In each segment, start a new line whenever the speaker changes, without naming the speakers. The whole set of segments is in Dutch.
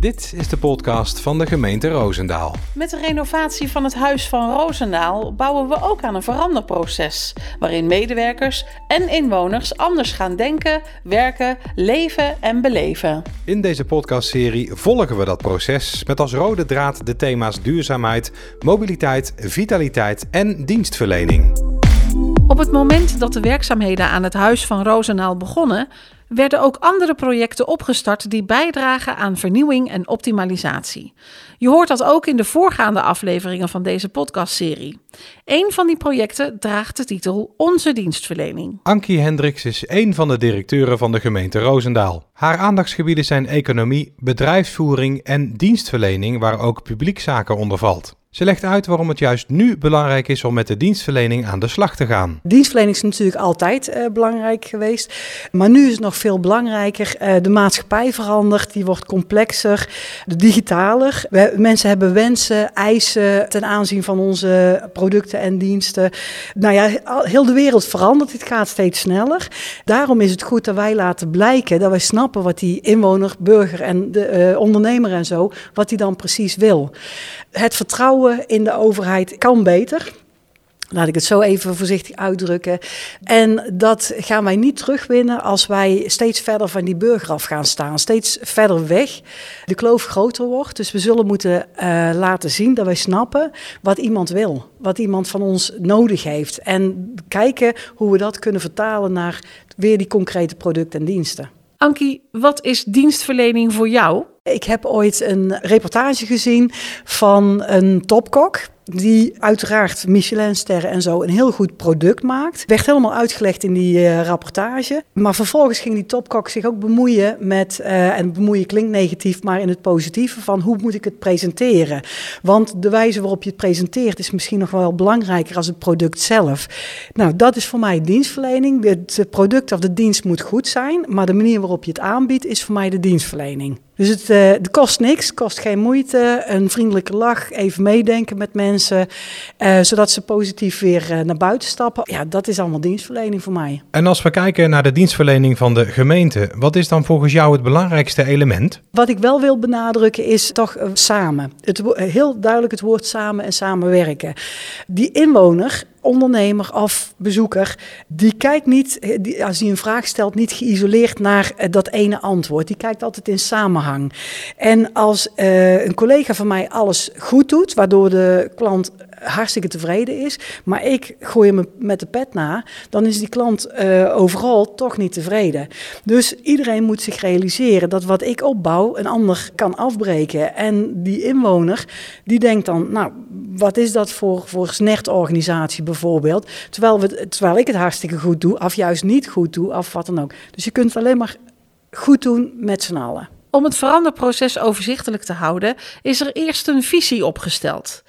Dit is de podcast van de gemeente Roosendaal.
Met de renovatie van het Huis van Roosendaal bouwen we ook aan een veranderproces. Waarin medewerkers en inwoners anders gaan denken, werken, leven en beleven.
In deze podcastserie volgen we dat proces met als rode draad de thema's duurzaamheid, mobiliteit, vitaliteit en dienstverlening.
Op het moment dat de werkzaamheden aan het Huis van Roosendaal begonnen, werden ook andere projecten opgestart die bijdragen aan vernieuwing en optimalisatie. Je hoort dat ook in de voorgaande afleveringen van deze podcastserie. Een van die projecten draagt de titel Onze dienstverlening.
Ankie Hendricks is een van de directeuren van de gemeente Roosendaal. Haar aandachtsgebieden zijn economie, bedrijfsvoering en dienstverlening, waar ook publiekzaken onder valt. Ze legt uit waarom het juist nu belangrijk is om met de dienstverlening aan de slag te gaan.
Dienstverlening is natuurlijk altijd uh, belangrijk geweest. Maar nu is het nog veel belangrijker. Uh, de maatschappij verandert, die wordt complexer, digitaler. We, mensen hebben wensen, eisen ten aanzien van onze producten en diensten. Nou ja, heel de wereld verandert, het gaat steeds sneller. Daarom is het goed dat wij laten blijken dat wij snappen wat die inwoner, burger en de uh, ondernemer en zo, wat die dan precies wil. Het vertrouwen in de overheid kan beter. Laat ik het zo even voorzichtig uitdrukken. En dat gaan wij niet terugwinnen als wij steeds verder van die burger af gaan staan. Steeds verder weg. De kloof groter wordt. Dus we zullen moeten uh, laten zien dat wij snappen wat iemand wil. Wat iemand van ons nodig heeft. En kijken hoe we dat kunnen vertalen naar weer die concrete producten en diensten.
Ankie, wat is dienstverlening voor jou?
Ik heb ooit een reportage gezien van een topkok die uiteraard Michelinsterren en zo een heel goed product maakt. Werd helemaal uitgelegd in die uh, rapportage. Maar vervolgens ging die topkok zich ook bemoeien met, uh, en bemoeien klinkt negatief, maar in het positieve van hoe moet ik het presenteren. Want de wijze waarop je het presenteert is misschien nog wel belangrijker als het product zelf. Nou, dat is voor mij dienstverlening. Het product of de dienst moet goed zijn, maar de manier waarop je het aanbiedt is voor mij de dienstverlening. Dus het, uh, het kost niks, kost geen moeite. Een vriendelijke lach, even meedenken met mensen, uh, zodat ze positief weer uh, naar buiten stappen. Ja, dat is allemaal dienstverlening voor mij.
En als we kijken naar de dienstverlening van de gemeente, wat is dan volgens jou het belangrijkste element?
Wat ik wel wil benadrukken is toch samen. Het, heel duidelijk het woord samen en samenwerken. Die inwoner ondernemer of bezoeker, die kijkt niet, die, als hij een vraag stelt, niet geïsoleerd naar uh, dat ene antwoord. Die kijkt altijd in samenhang. En als uh, een collega van mij alles goed doet, waardoor de klant hartstikke tevreden is, maar ik gooi hem met de pet na, dan is die klant uh, overal toch niet tevreden. Dus iedereen moet zich realiseren dat wat ik opbouw een ander kan afbreken. En die inwoner, die denkt dan, nou, wat is dat voor, voor snertorganisatie bijvoorbeeld? Terwijl, we, terwijl ik het hartstikke goed doe, of juist niet goed doe, of wat dan ook. Dus je kunt het alleen maar goed doen met z'n allen.
Om het veranderproces overzichtelijk te houden, is er eerst een visie opgesteld.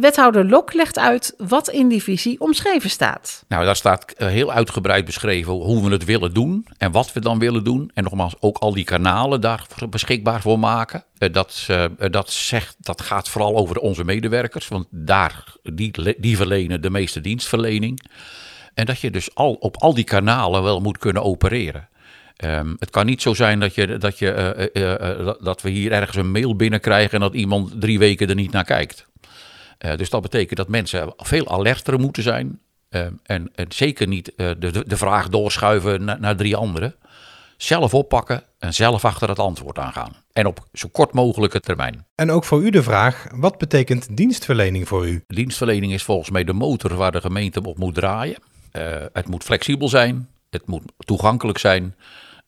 Wethouder Lok legt uit wat in die visie omschreven staat.
Nou, daar staat heel uitgebreid beschreven hoe we het willen doen en wat we dan willen doen. En nogmaals, ook al die kanalen daar beschikbaar voor maken. Dat, dat, zegt, dat gaat vooral over onze medewerkers, want daar, die, die verlenen de meeste dienstverlening. En dat je dus al, op al die kanalen wel moet kunnen opereren. Um, het kan niet zo zijn dat, je, dat, je, dat we hier ergens een mail binnenkrijgen en dat iemand drie weken er niet naar kijkt. Dus dat betekent dat mensen veel alerter moeten zijn. Ehm, en, en, zeker niet de, de, de, vraag doorschuiven naar, naar drie anderen. Zelf oppakken en zelf achter het antwoord aangaan. En op zo kort mogelijke termijn.
En ook voor u de vraag: wat betekent dienstverlening voor u?
Dienstverlening is volgens mij de motor waar de gemeente op moet draaien. het moet flexibel zijn, het moet toegankelijk zijn.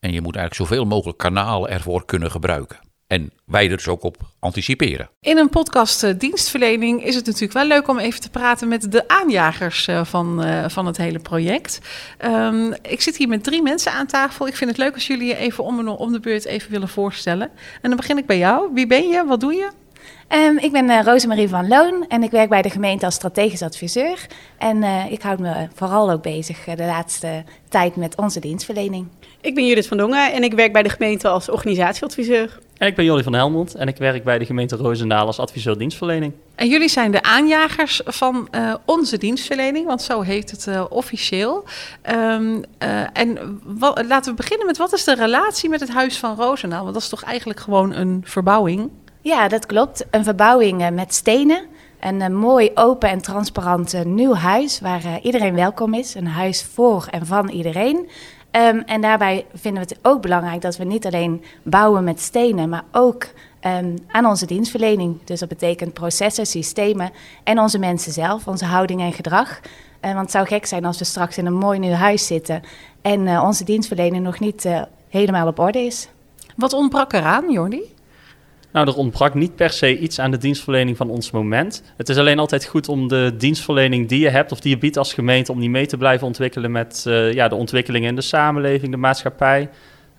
En je moet eigenlijk zoveel mogelijk kanalen ervoor kunnen gebruiken. En wij er dus ook op anticiperen.
In een podcast uh, dienstverlening is het natuurlijk wel leuk om even te praten met de aanjagers uh, van, uh, van het hele project. Um, ik zit hier met drie mensen aan tafel. Ik vind het leuk als jullie je even om, om de beurt even willen voorstellen. En dan begin ik bij jou. Wie ben je? Wat doe je?
Um, ik ben uh, Rosemarie van Loon en ik werk bij de gemeente als strategisch adviseur. En uh, ik houd me vooral ook bezig uh, de laatste tijd met onze dienstverlening.
Ik ben Judith van Dongen en ik werk bij de gemeente als organisatieadviseur. En ik ben Jordi van Helmond en ik werk bij de gemeente Roosendaal als adviseur dienstverlening.
En jullie zijn de aanjagers van uh, onze dienstverlening, want zo heet het uh, officieel. Um, uh, en wat, laten we beginnen met wat is de relatie met het Huis van Roosendaal? Want dat is toch eigenlijk gewoon een verbouwing?
Ja, dat klopt. Een verbouwing met stenen. Een mooi, open en transparant nieuw huis waar iedereen welkom is. Een huis voor en van iedereen. Um, en daarbij vinden we het ook belangrijk dat we niet alleen bouwen met stenen, maar ook um, aan onze dienstverlening. Dus dat betekent processen, systemen en onze mensen zelf, onze houding en gedrag. Uh, want het zou gek zijn als we straks in een mooi nieuw huis zitten en uh, onze dienstverlening nog niet uh, helemaal op orde is.
Wat ontbrak eraan, Jordi?
Nou, er ontbrak niet per se iets aan de dienstverlening van ons moment. Het is alleen altijd goed om de dienstverlening die je hebt of die je biedt als gemeente, om die mee te blijven ontwikkelen met uh, ja, de ontwikkelingen in de samenleving, de maatschappij.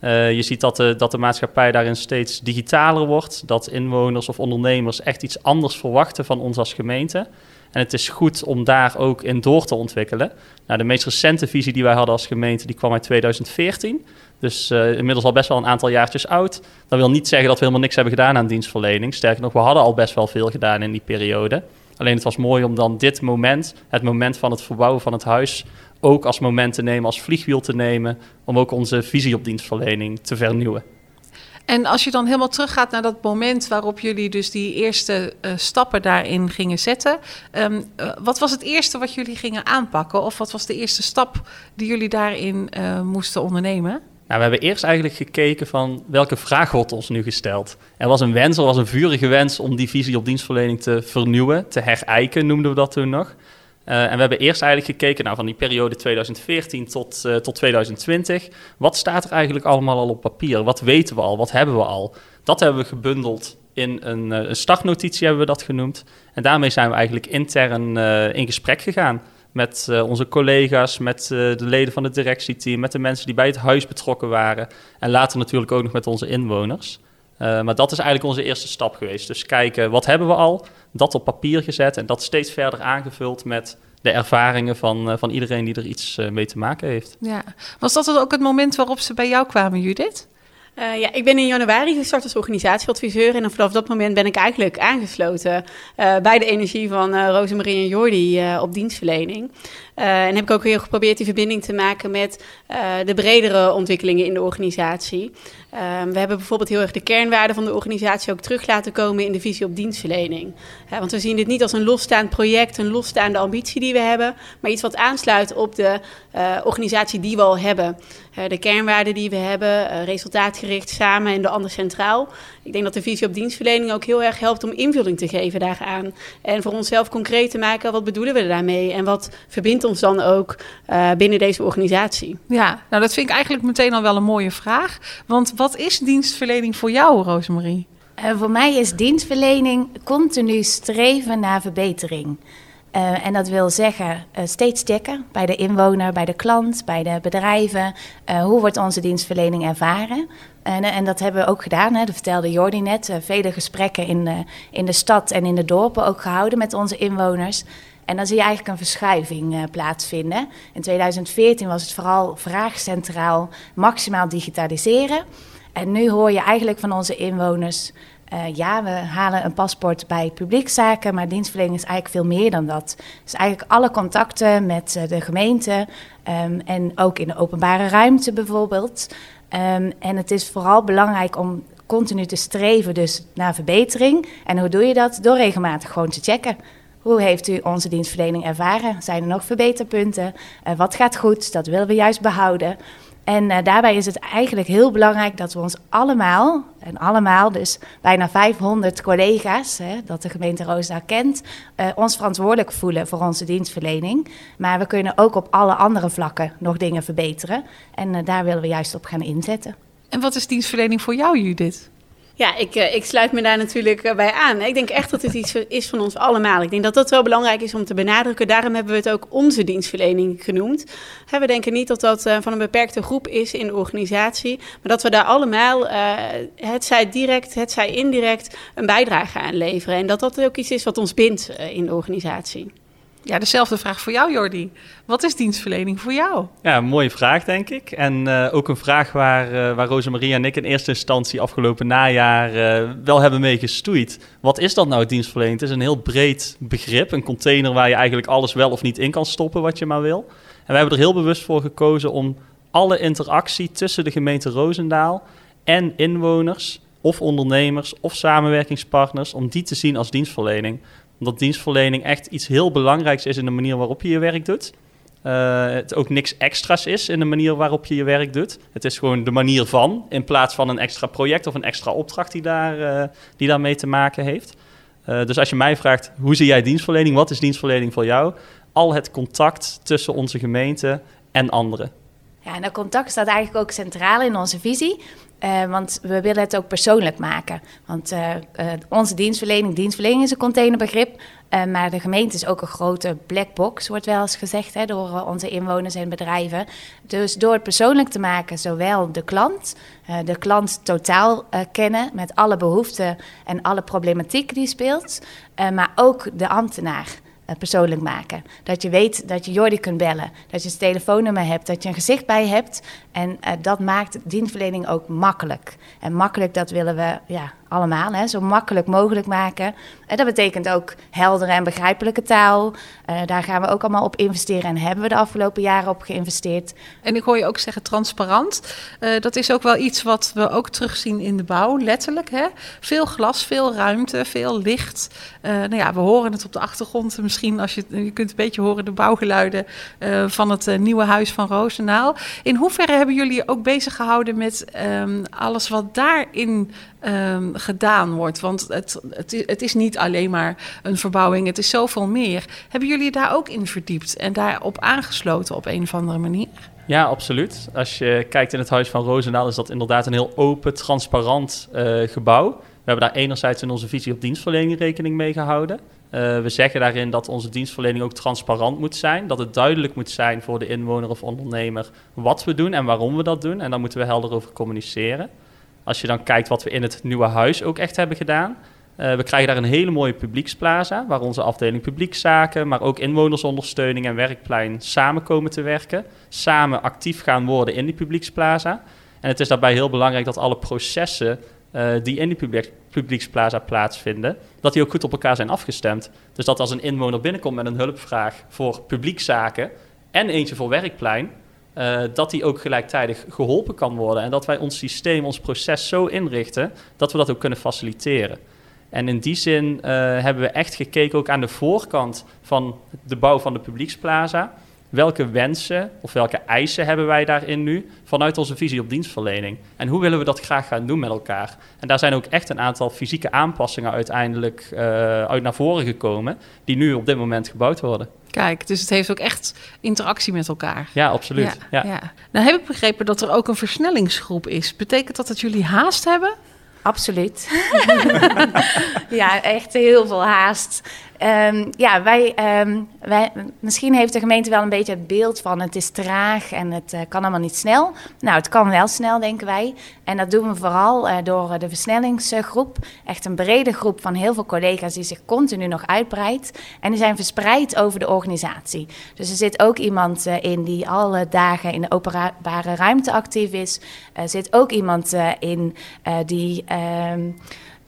Uh, je ziet dat de, dat de maatschappij daarin steeds digitaler wordt, dat inwoners of ondernemers echt iets anders verwachten van ons als gemeente. En het is goed om daar ook in door te ontwikkelen. Nou, de meest recente visie die wij hadden als gemeente, die kwam uit 2014. Dus uh, inmiddels al best wel een aantal jaartjes oud. Dat wil niet zeggen dat we helemaal niks hebben gedaan aan dienstverlening. Sterker nog, we hadden al best wel veel gedaan in die periode. Alleen het was mooi om dan dit moment, het moment van het verbouwen van het huis, ook als moment te nemen, als vliegwiel te nemen, om ook onze visie op dienstverlening te vernieuwen.
En als je dan helemaal teruggaat naar dat moment waarop jullie dus die eerste uh, stappen daarin gingen zetten, um, uh, wat was het eerste wat jullie gingen aanpakken? Of wat was de eerste stap die jullie daarin moesten ondernemen?
Nou, we hebben eerst eigenlijk gekeken van welke vraag wordt ons nu gesteld. Er was een wens, er was een vurige wens om die visie op dienstverlening te vernieuwen, te herijken noemden we dat toen nog. Uh, en we hebben eerst eigenlijk gekeken nou, van die periode 2014 tot, uh, tot 2020. Wat staat er eigenlijk allemaal al op papier? Wat weten we al? Wat hebben we al? Dat hebben we gebundeld in een, uh, een startnotitie, hebben we dat genoemd. En daarmee zijn we eigenlijk intern in gesprek gegaan met uh, onze collega's, met uh, de leden van het directieteam, met de mensen die bij het huis betrokken waren. En later natuurlijk ook nog met onze inwoners. Uh, maar dat is eigenlijk onze eerste stap geweest. Dus kijken, wat hebben we al? Dat op papier gezet en dat steeds verder aangevuld met de ervaringen van, van iedereen die er iets mee te maken heeft.
Ja. Was dat ook het moment waarop ze bij jou kwamen, Judith?
Uh, ja, ik ben in januari gestart als organisatieadviseur en vanaf dat moment ben ik eigenlijk aangesloten uh, bij de energie van uh, Rosemarie en Jordi op dienstverlening. en heb ik ook heel geprobeerd die verbinding te maken met de bredere ontwikkelingen in de organisatie. Um, we hebben bijvoorbeeld heel erg de kernwaarden van de organisatie ook terug laten komen in de visie op dienstverlening. Want we zien dit niet als een losstaand project, een losstaande ambitie die we hebben, maar iets wat aansluit op de organisatie die we al hebben. Uh, de kernwaarden die we hebben, uh, resultaatgericht, samen en de ander centraal. Ik denk dat de visie op dienstverlening ook heel erg helpt om invulling te geven daaraan. En voor onszelf concreet te maken, wat bedoelen we daarmee en wat verbindt ons dan ook binnen deze organisatie.
Ja, nou dat vind ik eigenlijk meteen al wel een mooie vraag. Want wat is dienstverlening voor jou, Rosemarie?
Uh, voor mij is dienstverlening continu streven naar verbetering. Uh, en dat wil zeggen uh, steeds checken bij de inwoner, bij de klant, bij de bedrijven. hoe wordt onze dienstverlening ervaren? En, en, dat hebben we ook gedaan. Hè. Dat vertelde Jordi net. vele gesprekken in, in de stad en in de dorpen ook gehouden met onze inwoners. En dan zie je eigenlijk een verschuiving plaatsvinden. In 2014 was het vooral vraagcentraal maximaal digitaliseren. En nu hoor je eigenlijk van onze inwoners. Uh, ja, we halen een paspoort bij publiekzaken, maar dienstverlening is eigenlijk veel meer dan dat. Dus eigenlijk alle contacten met uh, de gemeente um, en ook in de openbare ruimte bijvoorbeeld. Um, en het is vooral belangrijk om continu te streven dus naar verbetering. En hoe doe je dat? Door regelmatig gewoon te checken. Hoe heeft u onze dienstverlening ervaren? Zijn er nog verbeterpunten? Uh, wat gaat goed? Dat willen we juist behouden. En uh, daarbij is het eigenlijk heel belangrijk dat we ons allemaal, en allemaal, dus bijna 500 collega's, hè, dat de gemeente Roosendaal kent, uh, ons verantwoordelijk voelen voor onze dienstverlening. Maar we kunnen ook op alle andere vlakken nog dingen verbeteren. En uh, daar willen we juist op gaan inzetten.
En wat is dienstverlening voor jou, Judith?
Ja, ik, uh, ik sluit me daar natuurlijk uh, bij aan. Ik denk echt dat het iets is van ons allemaal. Ik denk dat dat wel belangrijk is om te benadrukken. Daarom hebben we het ook onze dienstverlening genoemd. We denken niet dat dat uh, van een beperkte groep is in de organisatie, maar dat we daar allemaal, het zij direct, het zij indirect, een bijdrage aan leveren. En dat dat ook iets is wat ons bindt in de organisatie.
Ja, dezelfde vraag voor jou, Jordi. Wat is dienstverlening voor jou?
Ja, een mooie vraag, denk ik. En uh, ook een vraag waar, uh, waar Rosemarie en ik in eerste instantie afgelopen najaar uh, wel hebben mee gestoeid. Wat is dat nou, dienstverlening? Het is een heel breed begrip. Een container waar je eigenlijk alles wel of niet in kan stoppen wat je maar wil. En we hebben er heel bewust voor gekozen om alle interactie tussen de gemeente Roosendaal en inwoners of ondernemers of samenwerkingspartners, om die te zien als dienstverlening omdat dienstverlening echt iets heel belangrijks is in de manier waarop je je werk doet. Uh, het ook niks extra's is in de manier waarop je je werk doet. Het is gewoon de manier van, in plaats van een extra project of een extra opdracht die, daar, uh, die daarmee te maken heeft. Uh, dus als je mij vraagt, hoe zie jij dienstverlening? Wat is dienstverlening voor jou? Al het contact tussen onze gemeente en anderen.
Ja, en dat contact staat eigenlijk ook centraal in onze visie. Uh, want we willen het ook persoonlijk maken. Want uh, uh, onze dienstverlening, dienstverlening is een containerbegrip. maar de gemeente is ook een grote black box, wordt wel eens gezegd hè, door onze inwoners en bedrijven. Dus door het persoonlijk te maken, zowel de klant, de klant totaal kennen met alle behoeften en alle problematiek die speelt, maar ook de ambtenaar. Eh, persoonlijk maken. Dat je weet dat je Jordi kunt bellen, dat je zijn telefoonnummer hebt, dat je een gezicht bij hebt. En uh, dat maakt dienstverlening ook makkelijk. En makkelijk, dat willen we ja, allemaal, hè, zo makkelijk mogelijk maken. En dat betekent ook heldere en begrijpelijke taal. Uh, daar gaan we ook allemaal op investeren en hebben we de afgelopen jaren op geïnvesteerd.
En ik hoor je ook zeggen transparant. Uh, dat is ook wel iets wat we ook terugzien in de bouw, letterlijk. Hè? Veel glas, veel ruimte, veel licht. Nou ja, we horen het op de achtergrond. Misschien als je, je kunt een beetje horen de bouwgeluiden van het nieuwe huis van Roosendaal. In hoeverre hebben jullie ook bezig gehouden met um, alles wat daarin um, gedaan wordt. Want het, het, is, niet alleen maar een verbouwing, het is zoveel meer. Hebben jullie daar ook in verdiept en daarop aangesloten op een of andere manier?
Ja, absoluut. Als je kijkt in het Huis van Roosendaal, is dat inderdaad een heel open, transparant uh, gebouw. We hebben daar enerzijds in onze visie op dienstverlening rekening mee gehouden. Uh, we zeggen daarin dat onze dienstverlening ook transparant moet zijn. Dat het duidelijk moet zijn voor de inwoner of ondernemer wat we doen en waarom we dat doen. En daar moeten we helder over communiceren. Als je dan kijkt wat we in het nieuwe huis ook echt hebben gedaan. Uh, we krijgen daar een hele mooie publieksplaza, waar onze afdeling publiekszaken, maar ook inwonersondersteuning en werkplein samen komen te werken. Samen actief gaan worden in die publieksplaza. En het is daarbij heel belangrijk dat alle processen uh, die in die publiek, publieksplaza plaatsvinden, dat die ook goed op elkaar zijn afgestemd. Dus dat als een inwoner binnenkomt met een hulpvraag voor publiekzaken en eentje voor werkplein, uh, dat die ook gelijktijdig geholpen kan worden. En dat wij ons systeem, ons proces zo inrichten dat we dat ook kunnen faciliteren. En in die zin uh, hebben we echt gekeken ook aan de voorkant van de bouw van de publieksplaza. Welke wensen of welke eisen hebben wij daarin nu vanuit onze visie op dienstverlening? En hoe willen we dat graag gaan doen met elkaar? En daar zijn ook echt een aantal fysieke aanpassingen uiteindelijk uh, uit naar voren gekomen, die nu op dit moment gebouwd worden.
Kijk, dus het heeft ook echt interactie met elkaar.
Ja, absoluut.
Ja, ja. ja. Nou heb ik begrepen dat er ook een versnellingsgroep is. Betekent dat dat jullie haast hebben?
Absoluut. ja, echt heel veel haast. Um, ja, wij, um, wij, misschien heeft de gemeente wel een beetje het beeld van het is traag en het uh, kan allemaal niet snel. Nou, het kan wel snel, denken wij. En dat doen we vooral uh, door de versnellingsgroep. Echt een brede groep van heel veel collega's die zich continu nog uitbreidt. En die zijn verspreid over de organisatie. Dus er zit ook iemand in die alle dagen in de openbare ruimte actief is. Er zit ook iemand in die. Um,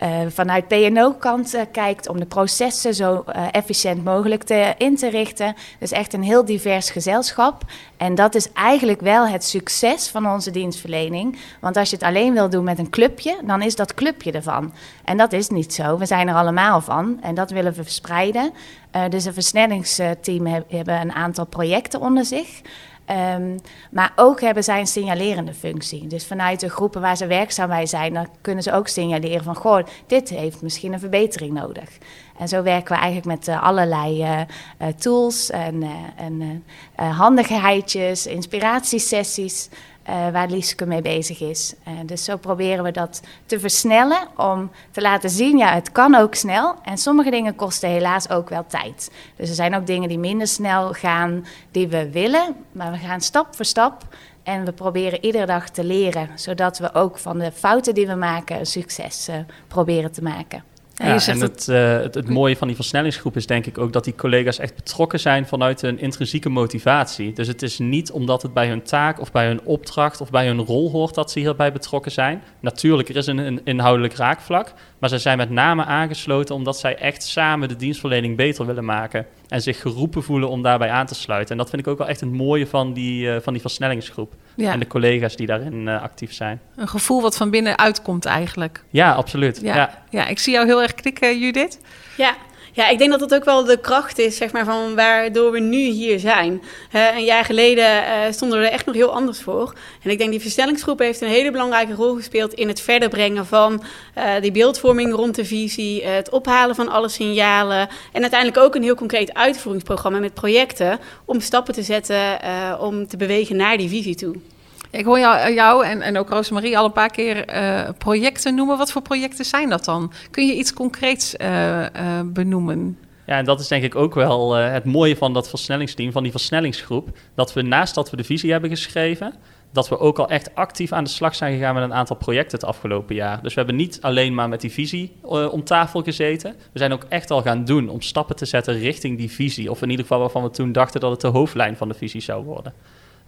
uh, vanuit PNO-kant uh, kijkt om de processen zo uh, efficiënt mogelijk te, in te richten. Dus echt een heel divers gezelschap. En dat is eigenlijk wel het succes van onze dienstverlening. Want als je het alleen wil doen met een clubje, dan is dat clubje ervan. En dat is niet zo. We zijn er allemaal van en dat willen we verspreiden. dus een versnellingsteam he hebben een aantal projecten onder zich. Um, maar ook hebben zij een signalerende functie. Dus vanuit de groepen waar ze werkzaam bij zijn, dan kunnen ze ook signaleren van, goh, dit heeft misschien een verbetering nodig. En zo werken we eigenlijk met uh, allerlei uh, uh, tools en, en handigheidjes, inspiratiesessies. Uh, waar Lieske mee bezig is. Uh, dus zo proberen we dat te versnellen om te laten zien, ja, het kan ook snel. En sommige dingen kosten helaas ook wel tijd. Dus er zijn ook dingen die minder snel gaan, die we willen, maar we gaan stap voor stap. En we proberen iedere dag te leren, zodat we ook van de fouten die we maken een succes uh, proberen te maken.
Ja,
en
het-
het, eh, het, het mooie van die versnellingsgroep is denk ik ook dat die collega's echt betrokken zijn vanuit een intrinsieke motivatie. Dus het is niet omdat het bij hun taak of bij hun opdracht of bij hun rol hoort dat ze hierbij betrokken zijn. Natuurlijk, er is een, een inhoudelijk raakvlak, maar zij zijn met name aangesloten omdat zij echt samen de dienstverlening beter willen maken. En zich geroepen voelen om daarbij aan te sluiten. En dat vind ik ook wel echt het mooie van die, eh, van die versnellingsgroep.
Ja,
En de collega's die daarin eh, actief zijn.
een gevoel wat van binnen uitkomt eigenlijk.
Ja, absoluut.
Ja,
ja.
ja. ik zie jou heel erg knikken, Judith.
Ja. Ja, ik denk dat dat ook wel de kracht is, zeg maar, van waardoor we nu hier zijn. Een jaar geleden eh, stonden we er echt nog heel anders voor. En ik denk die versnellingsgroep heeft een hele belangrijke rol gespeeld in het verder brengen van eh, die beeldvorming rond de visie, het ophalen van alle signalen en uiteindelijk ook een heel concreet uitvoeringsprogramma met projecten om stappen te zetten eh, om te bewegen naar die visie toe.
Ik hoor jou, jou en, en ook Rosemarie al een paar keer eh, projecten noemen. Wat voor projecten zijn dat dan? Kun je iets concreets eh, eh, benoemen?
Ja, en dat is denk ik ook wel het mooie van dat versnellingsteam, van die versnellingsgroep. Dat we naast dat we de visie hebben geschreven, dat we ook al echt actief aan de slag zijn gegaan met een aantal projecten het afgelopen jaar. Dus we hebben niet alleen maar met die visie om tafel gezeten. We zijn ook echt al gaan doen om stappen te zetten richting die visie. Of in ieder geval waarvan we toen dachten dat het de hoofdlijn van de visie zou worden.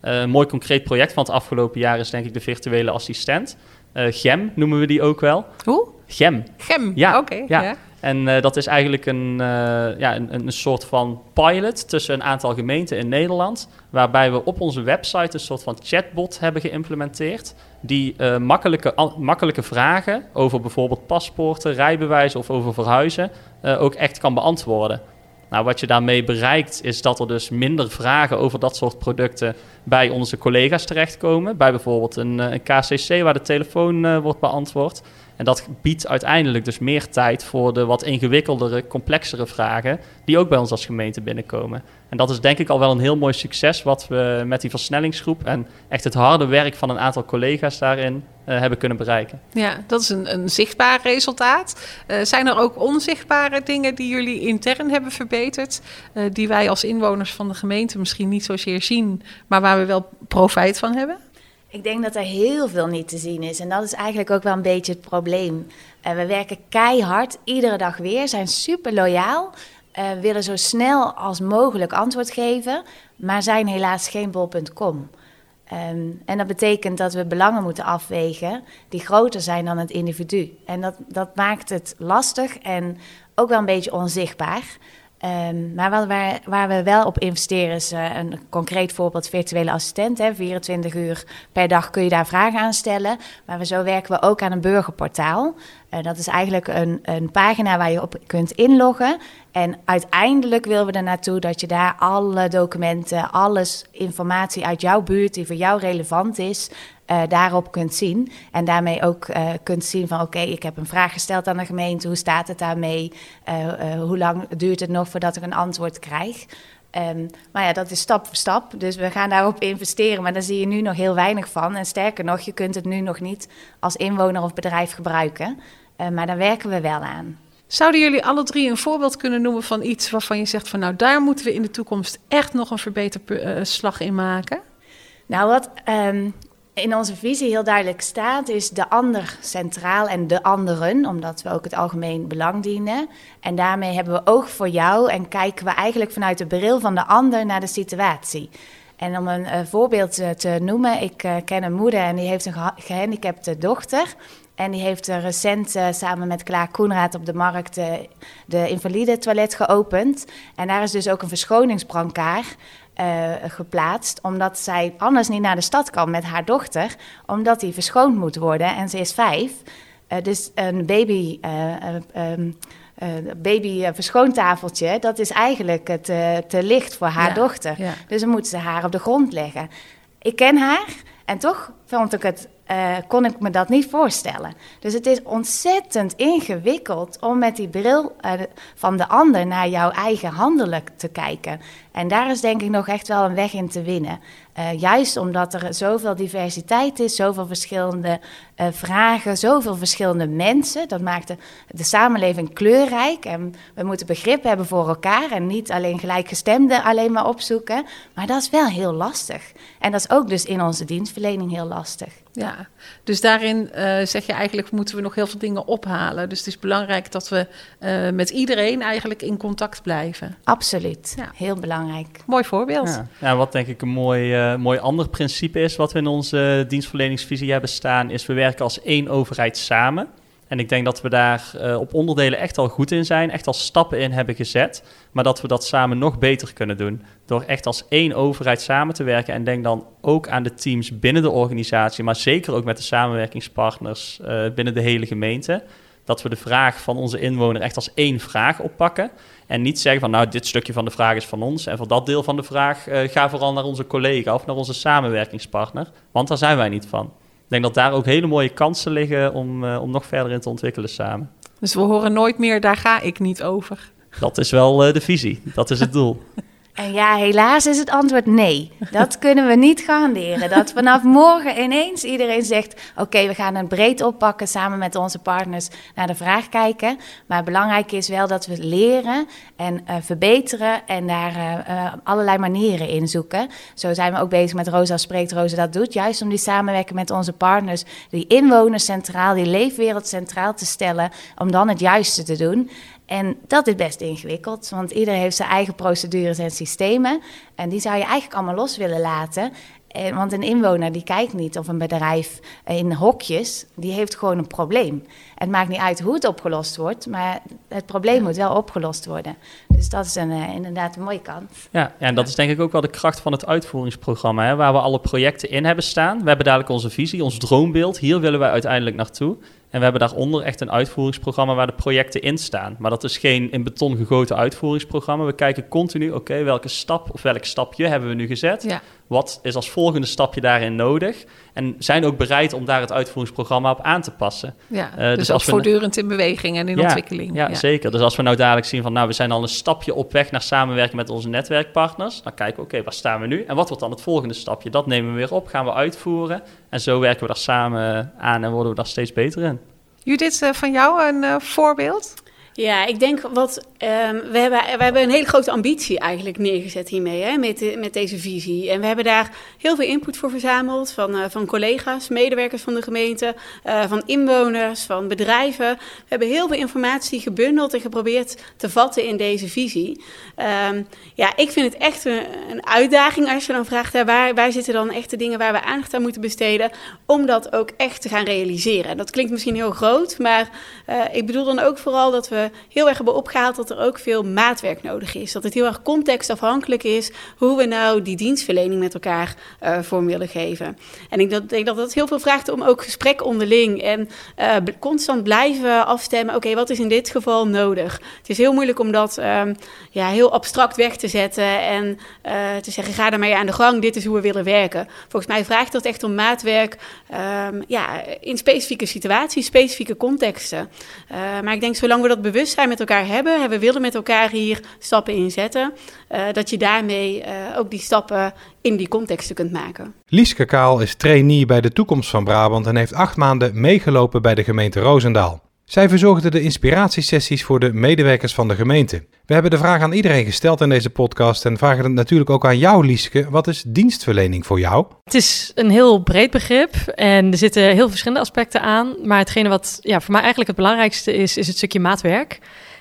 Een mooi concreet project van het afgelopen jaar is denk ik de virtuele assistent. Eh, GEM noemen we die ook wel.
Hoe?
GEM,
Gem.
Ja,
oké.
ja.
ja.
en eh, dat is eigenlijk een, eh, ja, een, een soort van pilot tussen een aantal gemeenten in Nederland. Waarbij we op onze website een soort van chatbot hebben geïmplementeerd. Die makkelijke, makkelijke vragen over bijvoorbeeld paspoorten, rijbewijzen of over verhuizen ook echt kan beantwoorden. Nou, wat je daarmee bereikt is dat er dus minder vragen over dat soort producten bij onze collega's terechtkomen. Bij bijvoorbeeld een, eh, een KCC waar de telefoon eh, wordt beantwoord. En dat biedt uiteindelijk dus meer tijd voor de wat ingewikkeldere, complexere vragen die ook bij ons als gemeente binnenkomen. En dat is denk ik al wel een heel mooi succes wat we met die versnellingsgroep en echt het harde werk van een aantal collega's daarin eh, hebben kunnen bereiken.
Ja, dat is een, een zichtbaar resultaat. Eh, zijn er ook onzichtbare dingen die jullie intern hebben verbeterd, eh, die wij als inwoners van de gemeente misschien niet zozeer zien, maar waar we wel profijt van hebben?
Ik denk dat er heel veel niet te zien is. En dat is eigenlijk ook wel een beetje het probleem. Eh, we werken keihard, iedere dag weer, zijn super loyaal. eh, willen zo snel als mogelijk antwoord geven, maar zijn helaas geen bol.com. Ehm, en dat betekent dat we belangen moeten afwegen die groter zijn dan het individu. En dat, dat maakt het lastig en ook wel een beetje onzichtbaar. Ehm, maar wat waar, waar we wel op investeren is eh, een concreet voorbeeld virtuele assistent. Hè. 24 uur per dag kun je daar vragen aan stellen. Maar we, zo werken we ook aan een burgerportaal. Eh, dat is eigenlijk een, een pagina waar je op kunt inloggen. En uiteindelijk willen we er naartoe dat je daar alle documenten, alles informatie uit jouw buurt die voor jou relevant is, eh, daarop kunt zien. En daarmee ook eh, kunt zien van oké, ik heb een vraag gesteld aan de gemeente, hoe staat het daarmee? Hoe lang duurt het nog voordat ik een antwoord krijg? Ehm, maar ja, dat is stap voor stap. Dus we gaan daarop investeren, maar daar zie je nu nog heel weinig van. En sterker nog, je kunt het nu nog niet als inwoner of bedrijf gebruiken. Eh, maar daar werken we wel aan.
Zouden jullie alle drie een voorbeeld kunnen noemen van iets waarvan je zegt van nou daar moeten we in de toekomst echt nog een verbeterslag in maken?
Nou, wat ehm, in onze visie heel duidelijk staat, is de ander centraal en de anderen, omdat we ook het algemeen belang dienen. En daarmee hebben we oog voor jou en kijken we eigenlijk vanuit de bril van de ander naar de situatie. En om een eh, voorbeeld eh, te noemen, ik eh, ken een moeder en die heeft een geha- gehandicapte dochter. En die heeft recent eh, samen met Klaar Koenraad op de markt eh, de invalide toilet geopend. En daar is dus ook een verschoningsbrancard eh, geplaatst, omdat zij anders niet naar de stad kan met haar dochter, omdat die verschoond moet worden en ze is vijf. Dus een baby, ehm, eh, baby verschoontafeltje, dat is eigenlijk eh, te licht voor haar
Ja,
dochter.
ja.
Dus dan moeten ze haar op de grond leggen. Ik ken haar en toch vond ik het, eh, kon ik me dat niet voorstellen. Dus het is ontzettend ingewikkeld om met die bril eh, van de ander naar jouw eigen handelen te kijken. En daar is denk ik nog echt wel een weg in te winnen. Uh, juist omdat er zoveel diversiteit is, zoveel verschillende uh, vragen, zoveel verschillende mensen. Dat maakt de, de, samenleving kleurrijk. En we moeten begrip hebben voor elkaar en niet alleen gelijkgestemden alleen maar opzoeken. Maar dat is wel heel lastig. En dat is ook dus in onze dienstverlening heel lastig.
Ja, dus daarin uh, zeg je eigenlijk moeten we nog heel veel dingen ophalen. Dus het is belangrijk dat we uh, met iedereen eigenlijk in contact blijven.
Absoluut, ja. heel belangrijk.
Mooi voorbeeld.
Ja. ja wat denk ik een mooi, uh, mooi ander principe is wat we in onze dienstverleningsvisie hebben staan, is we werken als één overheid samen. En ik denk dat we daar uh, op onderdelen echt al goed in zijn, echt al stappen in hebben gezet. Maar dat we dat samen nog beter kunnen doen. Door echt als één overheid samen te werken. En denk dan ook aan de teams binnen de organisatie, maar zeker ook met de samenwerkingspartners uh, binnen de hele gemeente. Dat we de vraag van onze inwoner echt als één vraag oppakken. En niet zeggen van nou, dit stukje van de vraag is van ons. En voor dat deel van de vraag uh, ga vooral naar onze collega of naar onze samenwerkingspartner. Want daar zijn wij niet van. Ik denk dat daar ook hele mooie kansen liggen om, uh, om nog verder in te ontwikkelen samen.
Dus we horen nooit meer, daar ga ik niet over.
Dat is wel uh, de visie, dat is het doel.
En ja, helaas is het antwoord nee. Dat kunnen we niet garanderen. Dat vanaf morgen ineens iedereen zegt: Oké, we gaan het breed oppakken samen met onze partners naar de vraag kijken. Maar belangrijk is wel dat we leren en uh, verbeteren en daar uh, uh, allerlei manieren in zoeken. Zo zijn we ook bezig met Rosa Spreekt, Rosa dat doet. Juist om die samenwerking met onze partners, die inwoners centraal, die leefwereld centraal te stellen, om dan het juiste te doen. En dat is best ingewikkeld, want iedereen heeft zijn eigen procedures en systemen. En die zou je eigenlijk allemaal los willen laten. Want een inwoner die kijkt niet of een bedrijf in hokjes, die heeft gewoon een probleem. Het maakt niet uit hoe het opgelost wordt, maar het probleem moet wel opgelost worden. Dus dat is een, uh, inderdaad een mooie kant.
Ja, ja, en dat is denk ik ook wel de kracht van het uitvoeringsprogramma, hè, waar we alle projecten in hebben staan. We hebben dadelijk onze visie, ons droombeeld. Hier willen wij uiteindelijk naartoe. En we hebben daaronder echt een uitvoeringsprogramma waar de projecten in staan. Maar dat is geen in beton gegoten uitvoeringsprogramma. We kijken continu, oké, welke stap of welk stapje hebben we nu gezet?
Ja.
Wat is als volgende stapje daarin nodig? En zijn ook bereid om daar het uitvoeringsprogramma op aan te passen.
Ja, uh, dus, dus als voortdurend in beweging en in
ja,
ontwikkeling.
Ja, ja, zeker. Dus als we nou dadelijk zien van, nou, we zijn al een stapje op weg naar samenwerking met onze netwerkpartners. Dan kijken we, oké, waar staan we nu? En wat wordt dan het volgende stapje? Dat nemen we weer op, gaan we uitvoeren. En zo werken we daar samen aan en worden we daar steeds beter in.
Judith, uh, van jou een uh, voorbeeld?
Ja, ik denk wat. Um, we, hebben, we hebben een hele grote ambitie eigenlijk neergezet hiermee, hè, met, met deze visie. En we hebben daar heel veel input voor verzameld van, uh, van collega's, medewerkers van de gemeente, uh, van inwoners, van bedrijven. We hebben heel veel informatie gebundeld en geprobeerd te vatten in deze visie. Um, ja, ik vind het echt een, een, uitdaging als je dan vraagt, waar, waar zitten dan echt de dingen waar we aandacht aan moeten besteden, om dat ook echt te gaan realiseren. Dat klinkt misschien heel groot, maar uh, ik bedoel dan ook vooral dat we heel erg hebben opgehaald dat er ook veel maatwerk nodig is. Dat het heel erg contextafhankelijk is hoe we nou die dienstverlening met elkaar uh, vorm willen geven. En ik denk dat dat heel veel vraagt om ook gesprek onderling en uh, constant blijven afstemmen. Oké, wat is in dit geval nodig? Het is heel moeilijk om dat um, ja, heel abstract weg te zetten en uh, te zeggen: ga ermee aan de gang, dit is hoe we willen werken. Volgens mij vraagt dat echt om maatwerk um, ja, in specifieke situaties, specifieke contexten. maar ik denk, zolang we dat bewustzijn met elkaar hebben en we willen met elkaar hier stappen in zetten, uh, dat je daarmee uh, ook die stappen in die contexten kunt maken.
Lieske Kaal is trainee bij de Toekomst van Brabant en heeft acht maanden meegelopen bij de gemeente Roosendaal. Zij verzorgde de inspiratiesessies voor de medewerkers van de gemeente. We hebben de vraag aan iedereen gesteld in deze podcast en vragen het natuurlijk ook aan jou, Lieske. Wat is dienstverlening voor jou?
Het is een heel breed begrip en er zitten heel verschillende aspecten aan. Maar hetgene wat ja, voor mij eigenlijk het belangrijkste is, is het stukje maatwerk.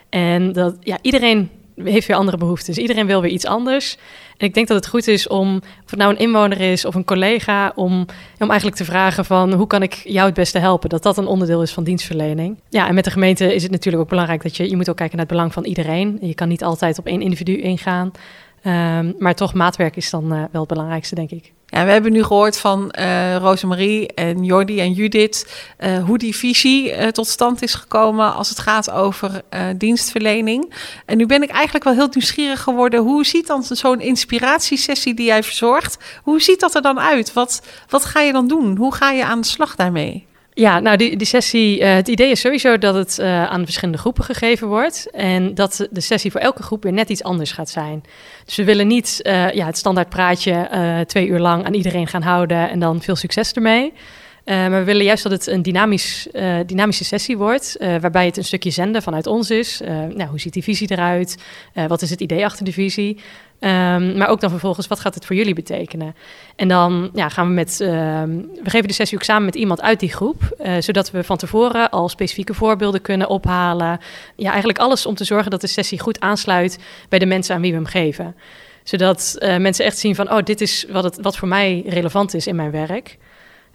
En dat ja, iedereen heeft weer andere behoeftes. Iedereen wil weer iets anders. En ik denk dat het goed is om, of het nou een inwoner is of een collega, om, om eigenlijk te vragen van hoe kan ik jou het beste helpen? Dat dat een onderdeel is van dienstverlening. Ja, en met de gemeente is het natuurlijk ook belangrijk dat je, je moet ook kijken naar het belang van iedereen. Je kan niet altijd op één individu ingaan. Um, maar toch, maatwerk is dan uh, wel het belangrijkste, denk ik.
Ja, we hebben nu gehoord van uh, Rosemarie en Jordi en Judith uh, hoe die visie tot stand is gekomen als het gaat over dienstverlening. En nu ben ik eigenlijk wel heel nieuwsgierig geworden. Hoe ziet dan zo'n inspiratiesessie die jij verzorgt? Hoe ziet dat er dan uit? Wat, wat ga je dan doen? Hoe ga je aan de slag daarmee?
Ja, nou die, die sessie, uh, het idee is sowieso dat het uh, aan verschillende groepen gegeven wordt. En dat de sessie voor elke groep weer net iets anders gaat zijn. Dus we willen niet uh, ja, het standaard praatje twee uur lang aan iedereen gaan houden en dan veel succes ermee. Maar we willen juist dat het een dynamisch, dynamische sessie wordt, waarbij het een stukje zenden vanuit ons is. nou, hoe ziet die visie eruit? wat is het idee achter de visie? Um, maar ook dan vervolgens, wat gaat het voor jullie betekenen? En dan ja, gaan we met, uh, we geven de sessie ook samen met iemand uit die groep, zodat we van tevoren al specifieke voorbeelden kunnen ophalen. Ja, eigenlijk alles om te zorgen dat de sessie goed aansluit bij de mensen aan wie we hem geven. Zodat mensen echt zien van, oh, dit is wat, het, wat voor mij relevant is in mijn werk.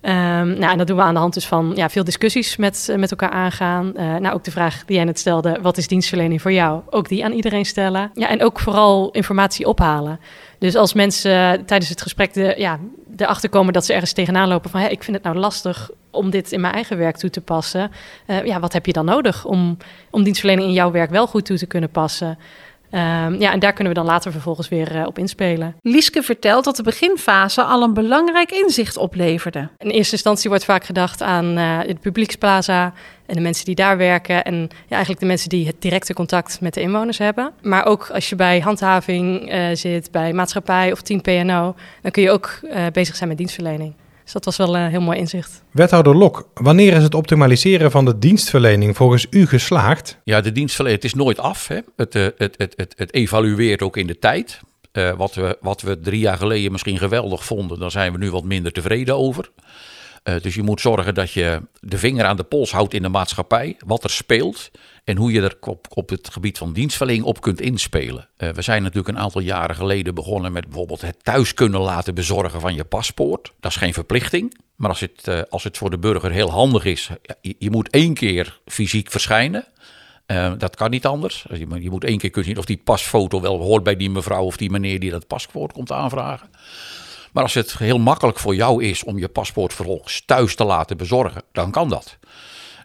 Um, nou, en dat doen we aan de hand dus van ja, veel discussies met, uh, met elkaar aangaan. Uh, nou, ook de vraag die jij net stelde, wat is dienstverlening voor jou? Ook die aan iedereen stellen. Ja, en ook vooral informatie ophalen. Dus als mensen uh, tijdens het gesprek de, ja, erachter komen dat ze ergens tegenaan lopen van... Hey, ik vind het nou lastig om dit in mijn eigen werk toe te passen. ja, wat heb je dan nodig om, om dienstverlening in jouw werk wel goed toe te kunnen passen? Um, ja, en daar kunnen we dan later vervolgens weer uh, op inspelen.
Lieske vertelt dat de beginfase al een belangrijk inzicht opleverde.
In eerste instantie wordt vaak gedacht aan uh, het publieksplaza en de mensen die daar werken. En ja, eigenlijk de mensen die het directe contact met de inwoners hebben. Maar ook als je bij handhaving uh, zit, bij maatschappij of team PNO, dan kun je ook bezig zijn met dienstverlening. Dus dat was wel een heel mooi inzicht.
Wethouder Lok, wanneer is het optimaliseren van de dienstverlening volgens u geslaagd?
Ja, de dienstverlening, het is nooit af. Hè. Het, het, het, het, het evalueert ook in de tijd. Uh, wat, we, wat we drie jaar geleden misschien geweldig vonden, daar zijn we nu wat minder tevreden over. Uh, dus je moet zorgen dat je de vinger aan de pols houdt in de maatschappij, wat er speelt en hoe je er op, op het gebied van dienstverlening op kunt inspelen. Uh, we zijn natuurlijk een aantal jaren geleden begonnen met bijvoorbeeld het thuis kunnen laten bezorgen van je paspoort. Dat is geen verplichting, maar als het, uh, als het voor de burger heel handig is, je, moet één keer fysiek verschijnen. Uh, dat kan niet anders. Je, je moet één keer kunnen zien of die pasfoto wel hoort bij die mevrouw of die meneer die dat paspoort komt aanvragen. Maar als het heel makkelijk voor jou is om je paspoort vervolgens thuis te laten bezorgen, dan kan dat.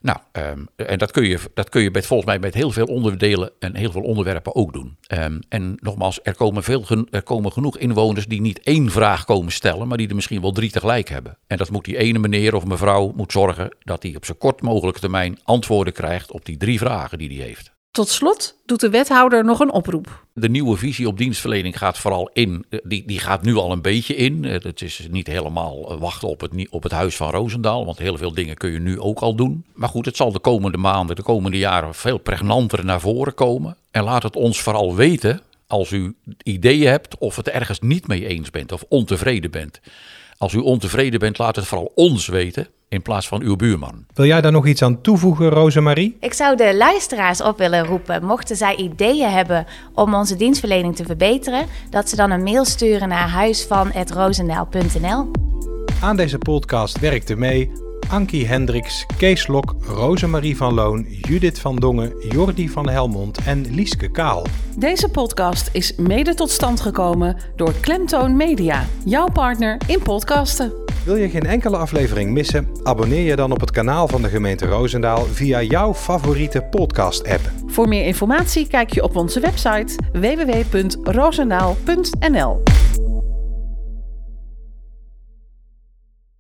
Nou, um, en dat kun je, dat kun je met, volgens mij met heel veel onderdelen en heel veel onderwerpen ook doen. Um, en nogmaals, er komen, veel, er komen genoeg inwoners die niet één vraag komen stellen, maar die er misschien wel drie tegelijk hebben. En dat moet die ene meneer of mevrouw moet zorgen dat hij op zo kort mogelijke termijn antwoorden krijgt op die drie vragen die hij heeft.
Tot slot doet de wethouder nog een oproep.
De nieuwe visie op dienstverlening gaat vooral in, eh, die, die gaat nu al een beetje in. Eh, het is niet helemaal eh, wachten op het, op het huis van Roosendaal, want heel veel dingen kun je nu ook al doen. Maar goed, het zal de komende maanden, de komende jaren veel pregnanter naar voren komen. En laat het ons vooral weten als u ideeën hebt of het ergens niet mee eens bent of ontevreden bent. Als u ontevreden bent, laat het vooral ons weten in plaats van uw buurman.
Wil jij daar nog iets aan toevoegen, Rosemarie?
Ik zou de luisteraars op willen roepen, mochten zij ideeën hebben om onze dienstverlening te verbeteren, dat ze dan een mail sturen naar huisvan.rozendaal.nl.
Aan deze podcast werkte mee Ankie Hendricks, Kees Lok, Rosemarie van Loon, Judith van Dongen, Jordi van Helmond en Lieske Kaal.
Deze podcast is mede tot stand gekomen door Klemtoon Media, jouw partner in podcasten.
Wil je geen enkele aflevering missen? Abonneer je dan op het kanaal van de gemeente Roosendaal via jouw favoriete podcast-app.
Voor meer informatie kijk je op onze website www.roosendaal.nl.